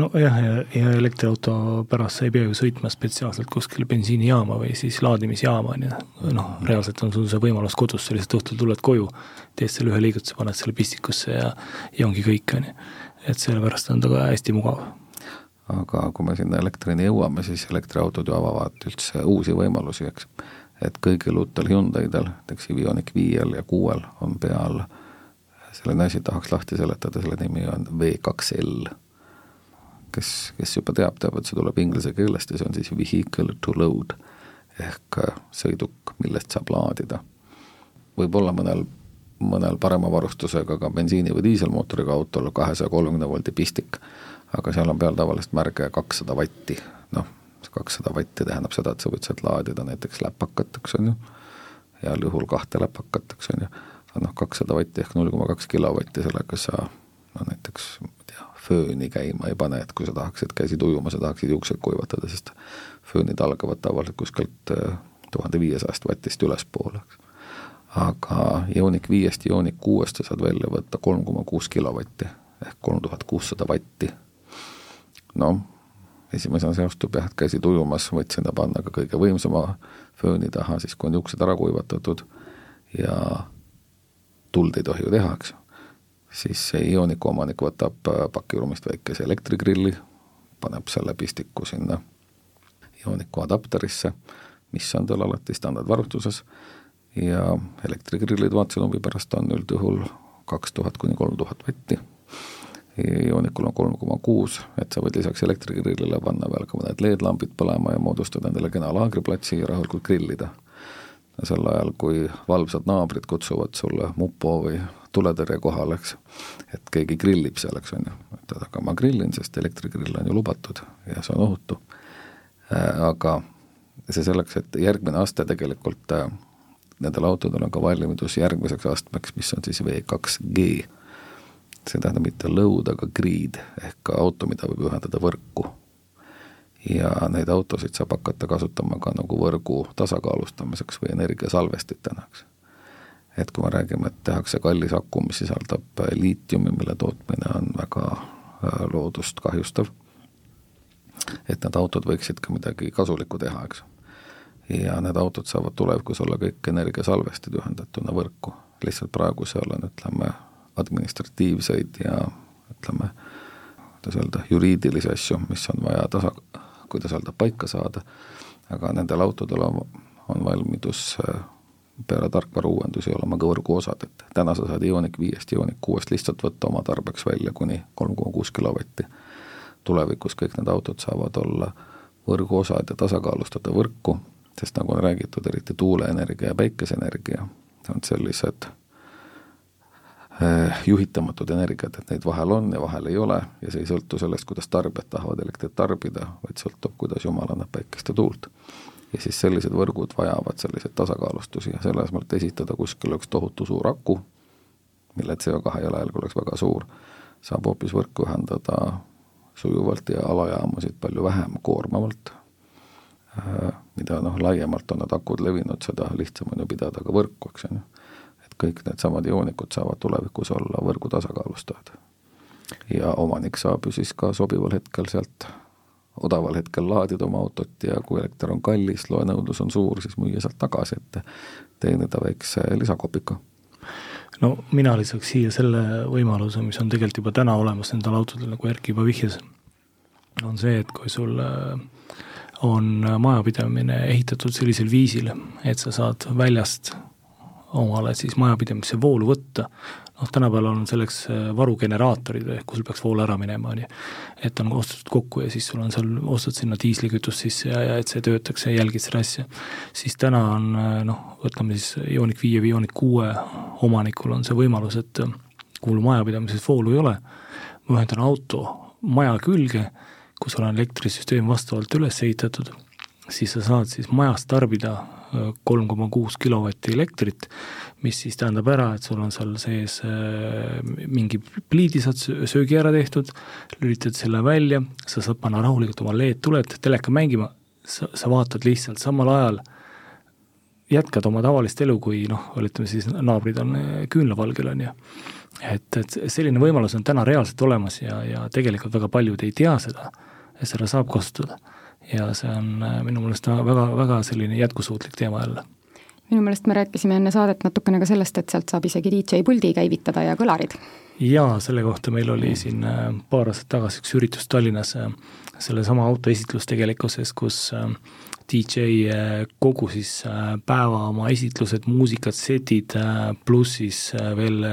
nojah, ja, ja elektriauto pärast sa ei pea ju sõitma spetsiaalselt kuskile bensiinijaama või siis laadimisjaama, on ju, noh, reaalselt on sul see võimalus kodus, sa lihtsalt õhtul tuled koju, teed selle ühe liigutuse, paned selle pistikusse ja ja ongi kõik, on ju. et sellepärast on ta ka hästi mugav. aga kui me sinna elektrini jõuame, siis elektriautod ju avavad üldse uusi võimalusi, eks. et kõigil uutel Hyundai'del, näiteks Ioniq viiel ja kuuel on peal äh, selline asi tahaks lahti seletada, selle nimi on V2L. kes, kes juba teab, teab, et see tuleb inglise keelest ja see on siis vehicle to load ehk äh, sõiduk, millest saab laadida. võib-olla mõnel, mõnel parema varustusega ka bensiini- või diiselmootoriga autol kahesaja kolmekümne voldi pistik, aga seal on peal tavaliselt märge kakssada vatti, noh, kakssada vatti tähendab seda, et sa võid sealt laadida näiteks läpakat, eks on ju heal juhul kahte läpakat, eks on ju, noh, kakssada vatti ehk null koma kaks kilovatti, sellega sa no näiteks, ma ei tea, fööni käima ei pane, et kui sa tahaksid, käisid ujumas ja tahaksid juuksed kuivatada, siis föönid algavad tavaliselt kuskilt äh, tuhande viiesajast vatist ülespoole, eks. aga Ioniq viiest ja Ioniq kuuest sa saad välja võtta kolm koma kuus kilovatti ehk kolm tuhat kuussada vatti. noh, esimesena seostub jah, et käisid ujumas, võtsin ta panna ka kõige võimsama fööni taha, siis kui on juuksed ära kuivatatud ja tuld ei tohi ju teha, eks ju siis see Ioniku omanik võtab äh, pakiruumist väikese elektrigrilli, paneb selle pistiku sinna Ioniku adapterisse, mis on tal alati standardvarustuses, ja elektrigrillid vaatasin pärast on üldjuhul kaks tuhat kuni kolm tuhat vatti. Ionikul on kolm koma kuus, et sa võid lisaks elektrigrillile panna veel ka mõned LED-lambid põlema ja moodustada endale kena laagriplatsi ja rahulikult grillida. Sel ajal, kui valvsad naabrid kutsuvad sulle mupo või tuletõrje kohal, eks. et keegi grillib seal, eks on ju, et aga ma grillin, sest elektrigrill on ju lubatud ja see on ohutu. Äh, aga see selleks, et järgmine aste tegelikult äh, nendel autodel on ka valmidus järgmiseks astmeks, mis on siis V2G. see tähendab mitte load, aga grid ehk auto, mida võib ühendada võrku. Ja neid autosid saab hakata kasutama ka nagu võrgu tasakaalustamiseks või energiasalvestitena, eks et kui me räägime, et tehakse kallis aku, mis sisaldab äh, liitiumi, mille tootmine on väga äh, loodust kahjustav, et need autod võiksid ka midagi kasulikku teha, eks. ja need autod saavad tulevikus olla kõik energiasalvestid ühendatuna võrku, lihtsalt praegu seal on, ütleme, administratiivseid ja ütleme, kuidas öelda, juriidilisi asju, mis on vaja tasa, kuidas öelda, paika saada, aga nendel autodel on, on valmidus äh, peale tarkvarauuendusi olema ka võrguosad, et täna sa saad Ioniq viiest, Ioniq kuuest lihtsalt võtta oma tarbeks välja kuni kolm koma kuus kilovatti. tulevikus kõik need autod saavad olla võrguosad ja tasakaalustada võrku, sest nagu on räägitud, eriti tuuleenergia ja päikeseenergia on sellised juhitamatud energiat, et neid vahel on ja vahel ei ole ja see ei sõltu sellest, kuidas tarbijad tahavad elektrit tarbida, vaid sõltub, kuidas jumal annab päikest ja tuult ja siis sellised võrgud vajavad selliseid tasakaalustusi ja selle asemel, et esitada kuskile üks tohutu suur aku, mille CO2 jalajälg oleks väga suur, saab hoopis võrku ühendada sujuvalt ja alajaamasid palju vähem koormavalt, äh, mida noh, laiemalt on need akud levinud, seda lihtsam on ju pidada ka võrku, eks on ju. Kõik needsamad joonikud saavad tulevikus olla võrgu tasakaalustajad. ja omanik saab ju siis ka sobival hetkel sealt odaval hetkel laadida oma autot ja kui elekter on kallis, loenõudlus on suur, siis müüa sealt tagasi, et teenida väikse lisakopika. no mina lisaks siia selle võimaluse, mis on tegelikult juba täna olemas nendel autodel, nagu Erki juba vihjas, on see, et kui sul äh, on majapidamine ehitatud sellisel viisil, et sa saad väljast omale siis majapidamisse voolu võtta, noh, tänapäeval on selleks äh, varugeneraatorid, ehk kui sul peaks vool ära minema, on ju. et on ostetud kokku ja siis sul on seal, ostad sinna diislikütust sisse ja, ja et see töötaks ja jälgid seda asja. siis täna on äh, noh, võtame siis Ioniq viie või Ioniq kuue omanikul on see võimalus, et äh, kui mul majapidamises voolu ei ole, ma ühendan auto maja külge, kus on elektrisüsteem vastavalt üles ehitatud, siis sa saad siis majas tarbida kolm koma kuus kilovatti elektrit, mis siis tähendab ära, et sul on seal sees äh, mingi pliidi saad söögi ära tehtud, lülitad selle välja, sa saad panna rahulikult oma LED-tuled teleka mängima, sa, sa vaatad lihtsalt samal ajal, jätkad oma tavalist elu, kui noh, ütleme siis naabrid on äh, küünlavalgel, on ju. et, et selline võimalus on täna reaalselt olemas ja, ja tegelikult väga paljud ei tea seda, et seda saab kasutada ja see on äh, minu meelest väga, väga selline jätkusuutlik teema jälle minu meelest me rääkisime enne saadet natukene ka sellest, et sealt saab isegi DJ puldi käivitada ja kõlarid. jaa, selle kohta meil oli siin äh, paar aastat tagasi üks üritus Tallinnas, äh, sellesama auto esitlus tegelikkuses, kus DJ kogu siis päeva oma esitlused, muusikad, setid, pluss siis veel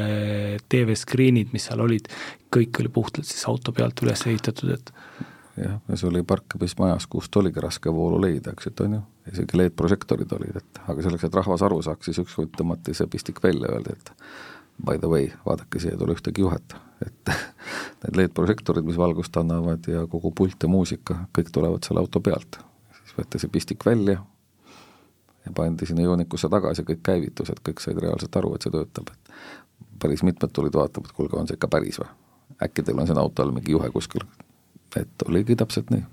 TV-screen'id, mis seal olid, kõik oli puhtalt siis auto pealt üles ehitatud, et jah, ja see oli parkimismajas, kust oligi raske voolu leida, eks, et on ju, isegi LED-prožektorid olid, et aga selleks, et rahvas aru saaks, siis ükskord tõmmati see pistik välja, öeldi, et by the way, vaadake, siia ei tule ühtegi juhet, et need LED-prožektorid, mis valgust annavad ja kogu pult ja muusika, kõik tulevad selle auto pealt. siis võeti see pistik välja ja pandi sinna joonikusse tagasi, kõik käivitus, et kõik said reaalselt aru, et see töötab, et päris mitmed tulid vaatama, et kuulge, on see ikka päris või? äkki teil on siin auto all mingi juhe kuskil, et oligi täpselt nii.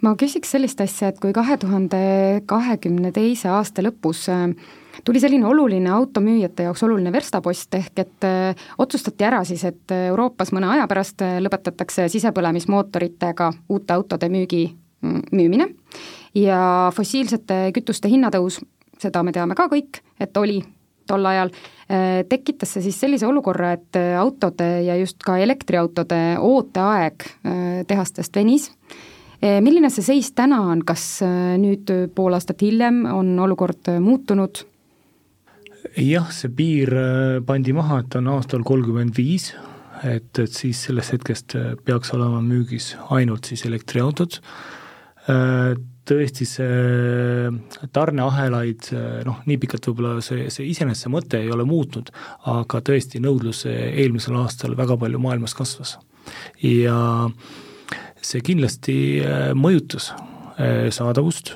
Ma küsiks sellist asja, et kui kahe tuhande kahekümne teise aasta lõpus äh, tuli selline oluline automüüjate jaoks oluline verstapost, ehk et äh, otsustati ära siis, et Euroopas mõne aja pärast äh, lõpetatakse sisepõlemismootoritega uute autode müügi, mm, müümine. Ja fossiilsete kütuste hinnatõus, seda me teame ka kõik, et oli tol ajal, tekitas see siis sellise olukorra, et autode ja just ka elektriautode ooteaeg tehastest venis. Milline see seis täna on, kas nüüd pool aastat hiljem on olukord muutunud? jah, see piir pandi maha, et on aastal kolmkümmend viis, et, et siis sellest hetkest peaks olema müügis ainult siis elektriautod, tõesti see tarneahelaid noh, nii pikalt võib-olla see, see iseenesest see mõte ei ole muutnud, aga tõesti nõudlus eelmisel aastal väga palju maailmas kasvas. ja äh, see kindlasti äh, mõjutas äh, saadavust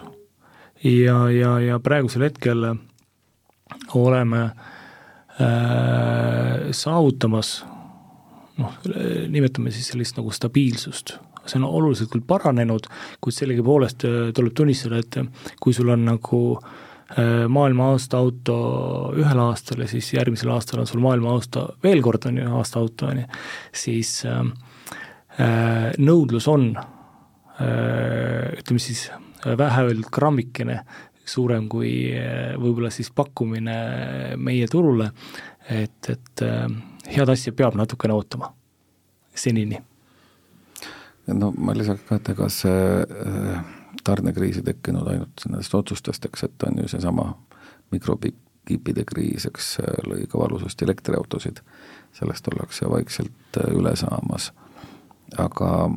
ja, ja, ja praegusel hetkel oleme äh, saavutamas noh, nimetame siis sellist nagu stabiilsust, see on oluliselt küll paranenud, kuid sellegipoolest äh, tuleb tunnistada, et kui sul on nagu maailma aasta auto ühel aastal ja siis järgmisel aastal on sul maailma aasta veel kord, on ju, aasta auto, on ju, siis äh, Äh, nõudlus on äh, ütleme siis vähe öeldud grammikene suurem kui äh, võib-olla siis pakkumine meie turule, et, et head asja peab natukene ootama senini. No ma lisaks ka, et ega see tarnekriis ei tekkinud ainult nendest otsustest, eks, et on ju seesama mikrokiipide kriis, eks lõi ka valusasti elektriautosid, sellest ollakse vaikselt üle saamas aga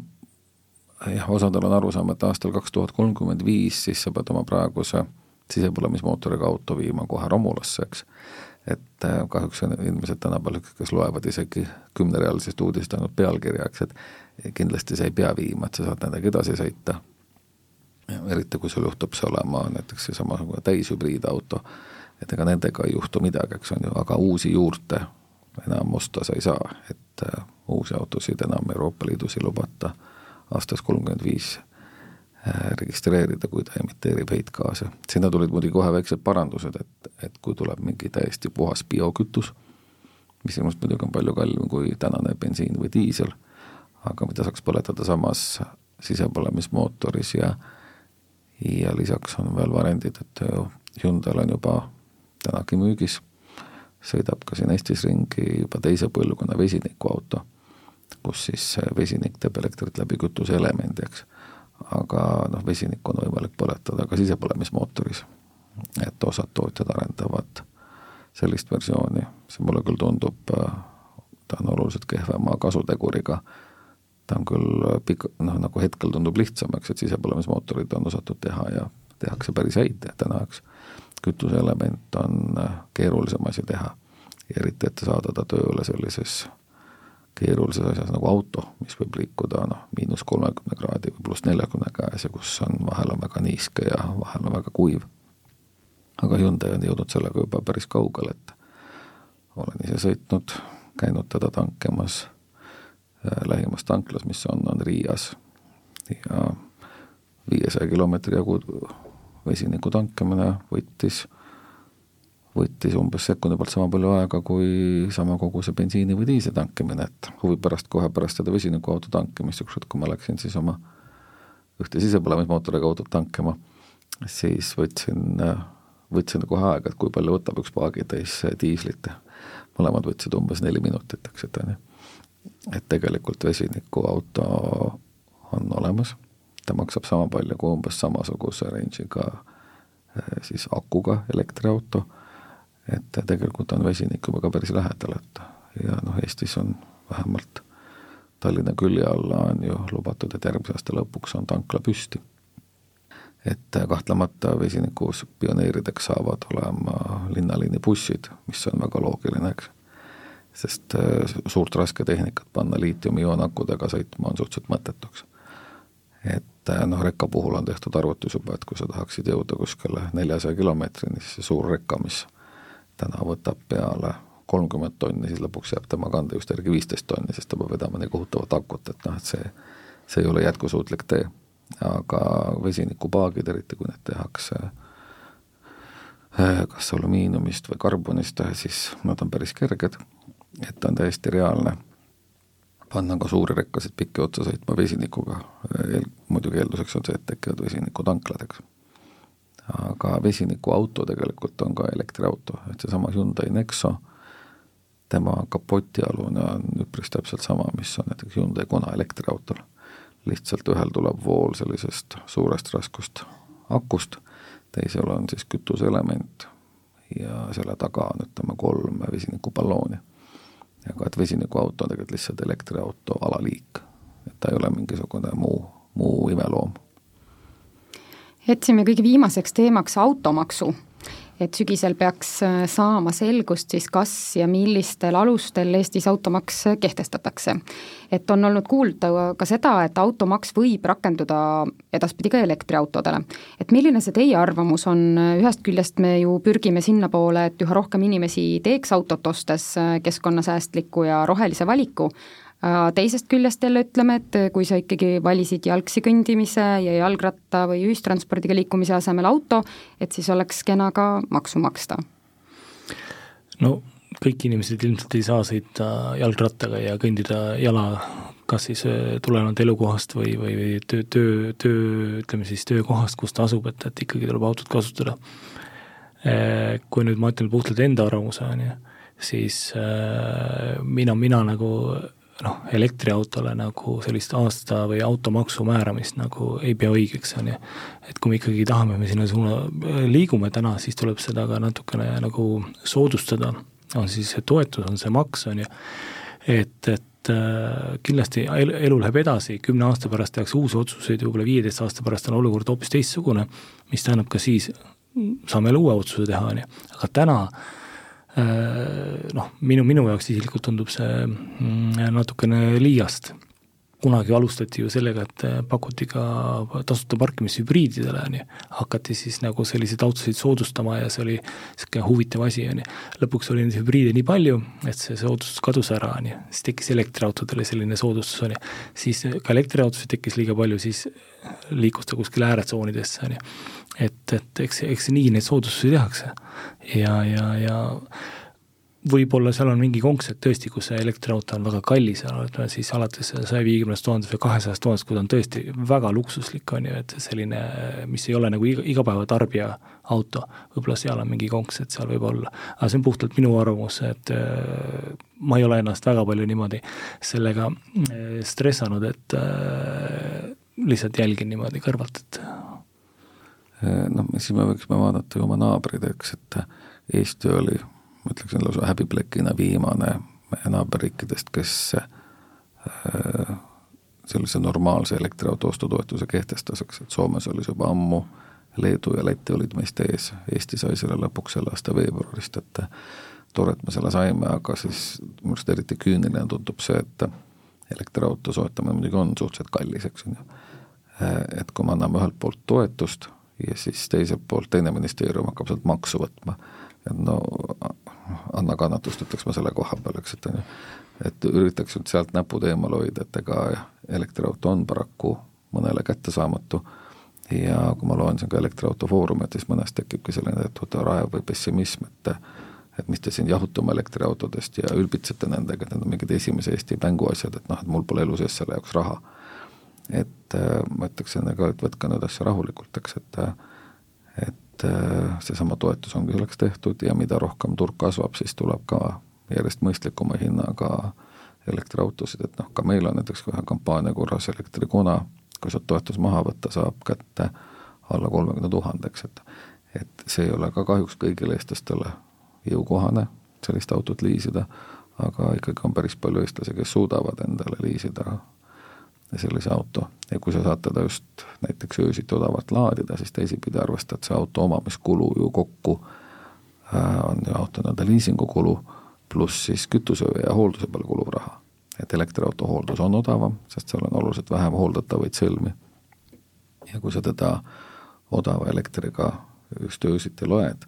jah, osadel on arusaam, et aastal kaks tuhat kolmkümmend viis siis sa pead oma praeguse sisepõlemismootoriga auto viima kohe romulasse, eks. Et äh, kahjuks inimesed tänapäeval, kes loevad isegi kümnerealisest uudist ainult pealkirja, eks, et kindlasti sa ei pea viima, et sa saad nendega edasi sõita. eriti, kui sul juhtub see olema näiteks seesama täishübriidauto, et ega nendega ei juhtu midagi, eks on ju, aga uusi juurde enam osta sa ei saa, et äh, uusi autosid enam Euroopa Liidus ei lubata aastast kolmkümmend viis registreerida, kui ta emiteerib heitgaase. sinna tulid muidugi kohe väiksed parandused, et, et kui tuleb mingi täiesti puhas biokütus, mis ilmselt muidugi on palju kallim kui tänane bensiin või diisel, aga mida saaks põletada samas sisepõlemismootoris ja ja lisaks on veel varendid, et Hyundai'l on juba tänagi müügis sõidab ka siin Eestis ringi juba teise põlvkonna vesinikuauto, kus siis vesinik teeb elektrit läbi kütuseelemendi, eks. Aga noh, vesinikku on võimalik põletada ka sisepõlemismootoris. et osad tootjad arendavad sellist versiooni, see mulle küll tundub, ta on oluliselt kehvema kasuteguriga, ta on küll pik-, noh, nagu hetkel tundub lihtsam, eks, et sisepõlemismootorid on osatud teha ja tehakse päris häid täna, eks kütuseelement on äh, keerulisem asi teha. eriti, et saada ta tööle sellises keerulises asjas nagu auto, mis võib liikuda noh, miinus kolmekümne kraadi või pluss neljakümne käes ja kus on, vahel on väga niiske ja vahel on väga kuiv. aga Hyundai on jõudnud sellega juba päris kaugele, et olen ise sõitnud, käinud teda tankimas äh, lähimas tanklas, mis on, on Riias ja viiesaja kilomeetri jagu vesiniku tankimine võttis, võttis umbes sekundi pealt sama palju aega kui sama koguse bensiini või diisli tankimine, et huvi pärast kohe pärast seda vesinikuauto tankimist, ükskord kui ma läksin siis oma ühte sisepõlemismootoriga autot tankima, siis võtsin, võtsin kohe aega, et kui palju võtab üks paagitäis diislit. mõlemad võtsid umbes neli minutit, eks, et on ju. et tegelikult vesinikuauto on olemas ta maksab sama palju kui umbes samasuguse range'iga eh, siis akuga elektriauto, et tegelikult on vesinik juba ka päris lähedal, et ja noh, Eestis on vähemalt Tallinna külje alla on ju lubatud, et järgmise aasta lõpuks on tankla püsti. et kahtlemata vesinikus pioneerideks saavad olema linnaliini bussid, mis on väga loogiline, eks. sest eh, suurt rasketehnikat panna liitiumi-ioonakudega sõitma on suhteliselt mõttetuks. et et noh, rekka puhul on tehtud arvutus juba, et kui sa tahaksid jõuda kuskile neljasaja kilomeetrini, siis see suur rekka, mis täna võtab peale kolmkümmend tonni, siis lõpuks jääb tema kanda just järgi viisteist tonni, sest ta peab vedama nii kohutavat akut, et noh, et see, see ei ole jätkusuutlik tee. aga vesinikupaagid, eriti kui need tehakse eh, kas alumiiniumist või karbonist, siis nad on päris kerged, et on täiesti reaalne panna ka suuri rekkasid pikki otsa sõitma vesinikuga, muidugi eelduseks on see, et tekivad vesinikutanklad, eks. Aga vesinikuauto tegelikult on ka elektriauto, et seesama Hyundai Nexo, tema kapotialune on üpris täpselt sama, mis on näiteks Hyundai Kona elektriautol. lihtsalt ühel tuleb vool sellisest suurest raskust akust, teisel on siis kütuseelement ja selle taga on ütleme kolm vesinikupallooni aga et vesinikuauto on tegelikult lihtsalt elektriauto alaliik, et ta ei ole mingisugune muu, muu imeloom. Jätsime kõige viimaseks teemaks automaksu et sügisel peaks äh, saama selgust siis, kas ja millistel alustel Eestis automaks kehtestatakse. et on olnud kuulda ka seda, et automaks võib rakenduda edaspidi ka elektriautodele. et milline see teie arvamus on, ühest küljest me ju pürgime sinnapoole, et üha rohkem inimesi teeks autot ostes äh, keskkonnasäästliku ja rohelise valiku, teisest küljest jälle ütleme, et kui sa ikkagi valisid jalgsi kõndimise ja jalgratta või ühistranspordiga liikumise asemel auto, et siis oleks kena ka maksu maksta. no kõik inimesed ilmselt ei saa sõita jalgrattaga ja kõndida jala, kas siis äh, tulenevalt elukohast või, või, või töö, töö, töö, ütleme siis töökohast, kus ta asub, et, et ikkagi tuleb autot kasutada. Äh, kui nüüd ma ütlen puhtalt enda arvamuse, on ju, siis äh, mina, mina nagu noh, elektriautole nagu sellist aasta või automaksu määramist nagu ei pea õigeks, on ju. et kui me ikkagi tahame, me sinna suuna liigume täna, siis tuleb seda ka natukene nagu soodustada, on siis see toetus, on see maks, on ju, et, et äh, kindlasti elu, läheb edasi, kümne aasta pärast tehakse uusi otsuseid, võib-olla viieteist aasta pärast on olukord hoopis teistsugune, mis tähendab ka siis, saame jälle uue otsuse teha, on ju, aga täna noh, minu, minu jaoks isiklikult tundub see mm, natukene liiast. Kunagi alustati ju sellega, et pakuti ka tasuta parkimist hübriididele, on ju, hakati siis nagu selliseid autosid soodustama ja see oli niisugune huvitav asi, on ju. lõpuks oli neid hübriide nii palju, et see soodustus kadus ära, on ju, siis tekkis elektriautodele selline soodustus, on ju. siis ka elektriautosid tekkis liiga palju, siis liikus ta kuskile ääretsoonidesse, on ju et, et eks, eks nii neid soodustusi tehakse. ja, ja, ja võib-olla seal on mingi konks, et tõesti, kus see elektriauto on väga kallis, ütleme siis alates saja viiekümnest tuhandest või kahesajast tuhandest, kui ta on tõesti väga luksuslik, on ju, et selline, mis ei ole nagu iga, igapäevatarbija auto, võib-olla seal on mingi konks, et seal võib olla. aga see on puhtalt minu arvamus, et äh, ma ei ole ennast väga palju niimoodi sellega äh, stressanud, et äh, lihtsalt jälgin niimoodi kõrvalt, et noh, siis me võiksime vaadata ju oma naabrid, eks, et Eesti oli, ma ütleksin lausa häbiplekina viimane meie naaberriikidest, kes äh, sellise normaalse elektriauto ostutoetuse kehtestas, eks, et Soomes oli see juba ammu, Leedu ja Läti olid meist ees, Eesti sai selle lõpuks selle aasta veebruarist, et tore, et me selle saime, aga siis minu arust eriti küüniline tundub see, et elektriauto soetamine muidugi on suhteliselt kallis, eks on ju. Eh, et kui me anname ühelt poolt toetust ja siis teiselt poolt teine ministeerium hakkab sealt maksu võtma. et no anna kannatust, ütleks ma selle koha peal, eks, et on ju, et üritaks nüüd sealt näpud eemal hoida, et ega elektriauto on paraku mõnele kättesaamatu. Ja kui ma loen siin ka elektriauto foorumit, siis mõnest tekibki selline teatud raev või pessimism, et et mis te siin jahute oma elektriautodest ja ülbitsete nendega, et need on mingid esimese Eesti mänguasjad, et noh, et mul pole elu sees selle jaoks raha. Et äh, ma ütleks enne ka, et võtke nüüd asja rahulikult, eks, et et äh, seesama toetus ongi selleks tehtud ja mida rohkem turg kasvab, siis tuleb ka järjest mõistlikuma hinnaga elektriautosid, et noh, ka meil on näiteks ühe kampaania korras elektrikuna, kui sealt toetus maha võtta, saab kätte alla kolmekümne tuhande, eks, et et see ei ole ka kahjuks kõigile eestlastele jõukohane sellist autot liisida, aga ikkagi on päris palju eestlasi, kes suudavad endale liisida sellise auto ja kui sa saad teda just näiteks öösiti odavalt laadida, siis teisipidi arvestad see auto omamiskulu ju kokku äh, on ju auto nii-öelda liisingukulu, pluss siis kütuse ja hoolduse peale kuluv raha. et elektriauto hooldus on odavam, sest seal on oluliselt vähem hooldatavaid sõlmi. ja kui sa teda odava elektriga just öösiti loed,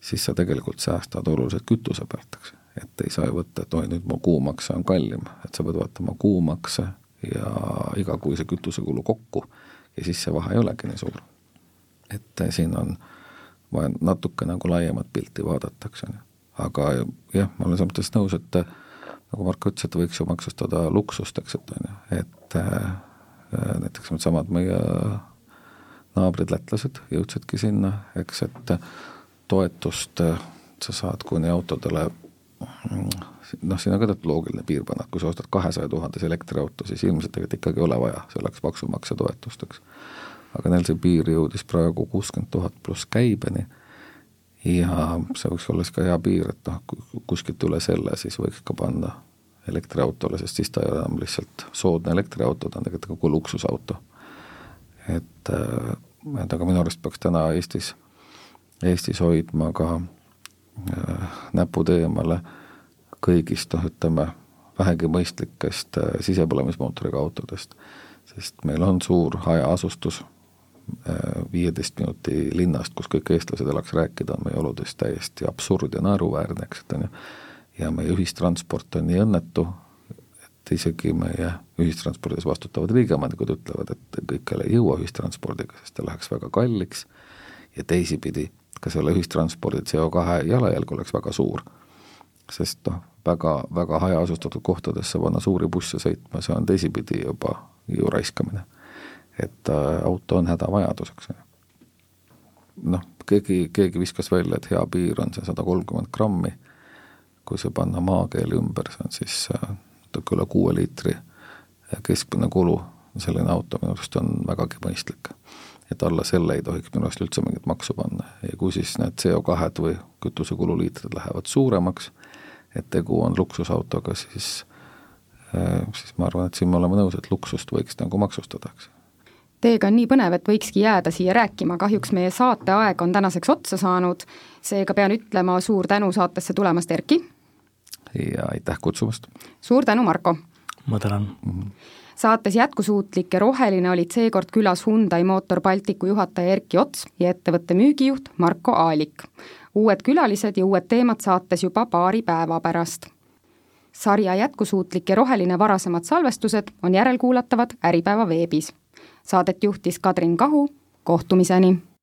siis sa tegelikult säästad oluliselt kütuse pealt, eks. et ei saa ju võtta, et oi, nüüd mu kuumakse on kallim, et sa pead vaatama kuumakse ja igakuise kütusekulu kokku ja siis see vahe ei olegi nii suur. et siin on vaja natuke nagu laiemat pilti vaadata, eks on ju. aga jah, ma olen selles mõttes nõus, et nagu Marko ütles, et võiks ju maksustada luksust, eks, et on ju, et äh, näiteks needsamad meie naabrid lätlased jõudsidki sinna, eks, et toetust äh, sa saad kuni autodele noh, siin on ka teatud loogiline piir panna, et kui sa ostad kahesaja tuhandese elektriauto, siis ilmselt tegelikult ikkagi ei ole vaja selleks maksumaksja toetust, eks. aga neil see piir jõudis praegu kuuskümmend tuhat pluss käibeni ja see võiks olla siis ka hea piir, et noh, kuskilt üle selle siis võiks ka panna elektriautole, sest siis ta ei ole enam lihtsalt soodne elektriauto, ta on tegelikult nagu luksusauto. et, äh, et aga minu arust peaks täna Eestis, Eestis hoidma ka näpud eemale kõigist noh, ütleme vähegi mõistlikest äh, sisepõlemismootoriga autodest, sest meil on suur hajaasustus äh, viieteist minuti linnast, kus kõik eestlased elaks, rääkida on meie oludest täiesti absurd ja naeruväärne, eks, et on ju, ja meie ühistransport on nii õnnetu, et isegi meie ühistranspordis vastutavad riigiomanikud ütlevad, et kõikjale ei jõua ühistranspordiga, sest ta läheks väga kalliks. Ja teisipidi, ka selle ühistranspordi CO2 jalajälg oleks väga suur. sest noh, väga, väga hajaasustatud kohtadesse panna suuri busse sõitma, see on teisipidi juba ju raiskamine. et äh, auto on hädavajadus, eks ju. noh, keegi, keegi viskas välja, et hea piir on see sada kolmkümmend grammi kui see panna maakeeli ümber, see on siis natuke üle kuue liitri keskmine kulu, selline auto minu arust on vägagi mõistlik. Et alla selle ei tohiks minu arust üldse mingit maksu panna ja kui siis need CO2-d või kütusekululiitrid lähevad suuremaks, et tegu on luksusautoga, siis siis ma arvan, et siin me oleme nõus, et luksust võiks nagu maksustada, eks Teiega on nii põnev, et võikski jääda siia rääkima, kahjuks meie saateaeg on tänaseks otsa saanud, seega pean ütlema suur tänu saatesse tulemast, Erki! ja aitäh kutsumast! suur tänu, Marko! ma tänan mm! -hmm. Saates Jätkusuutlik ja roheline olid seekord külas Hyundai Motor Balticu juhataja Erki Ots ja ettevõtte müügijuht Marko Aalik. uued külalised ja uued teemad saates juba paari päeva pärast. sarja Jätkusuutlik ja roheline varasemad salvestused on järelkuulatavad Äripäeva veebis. Saadet juhtis Kadrin Kahu, kohtumiseni!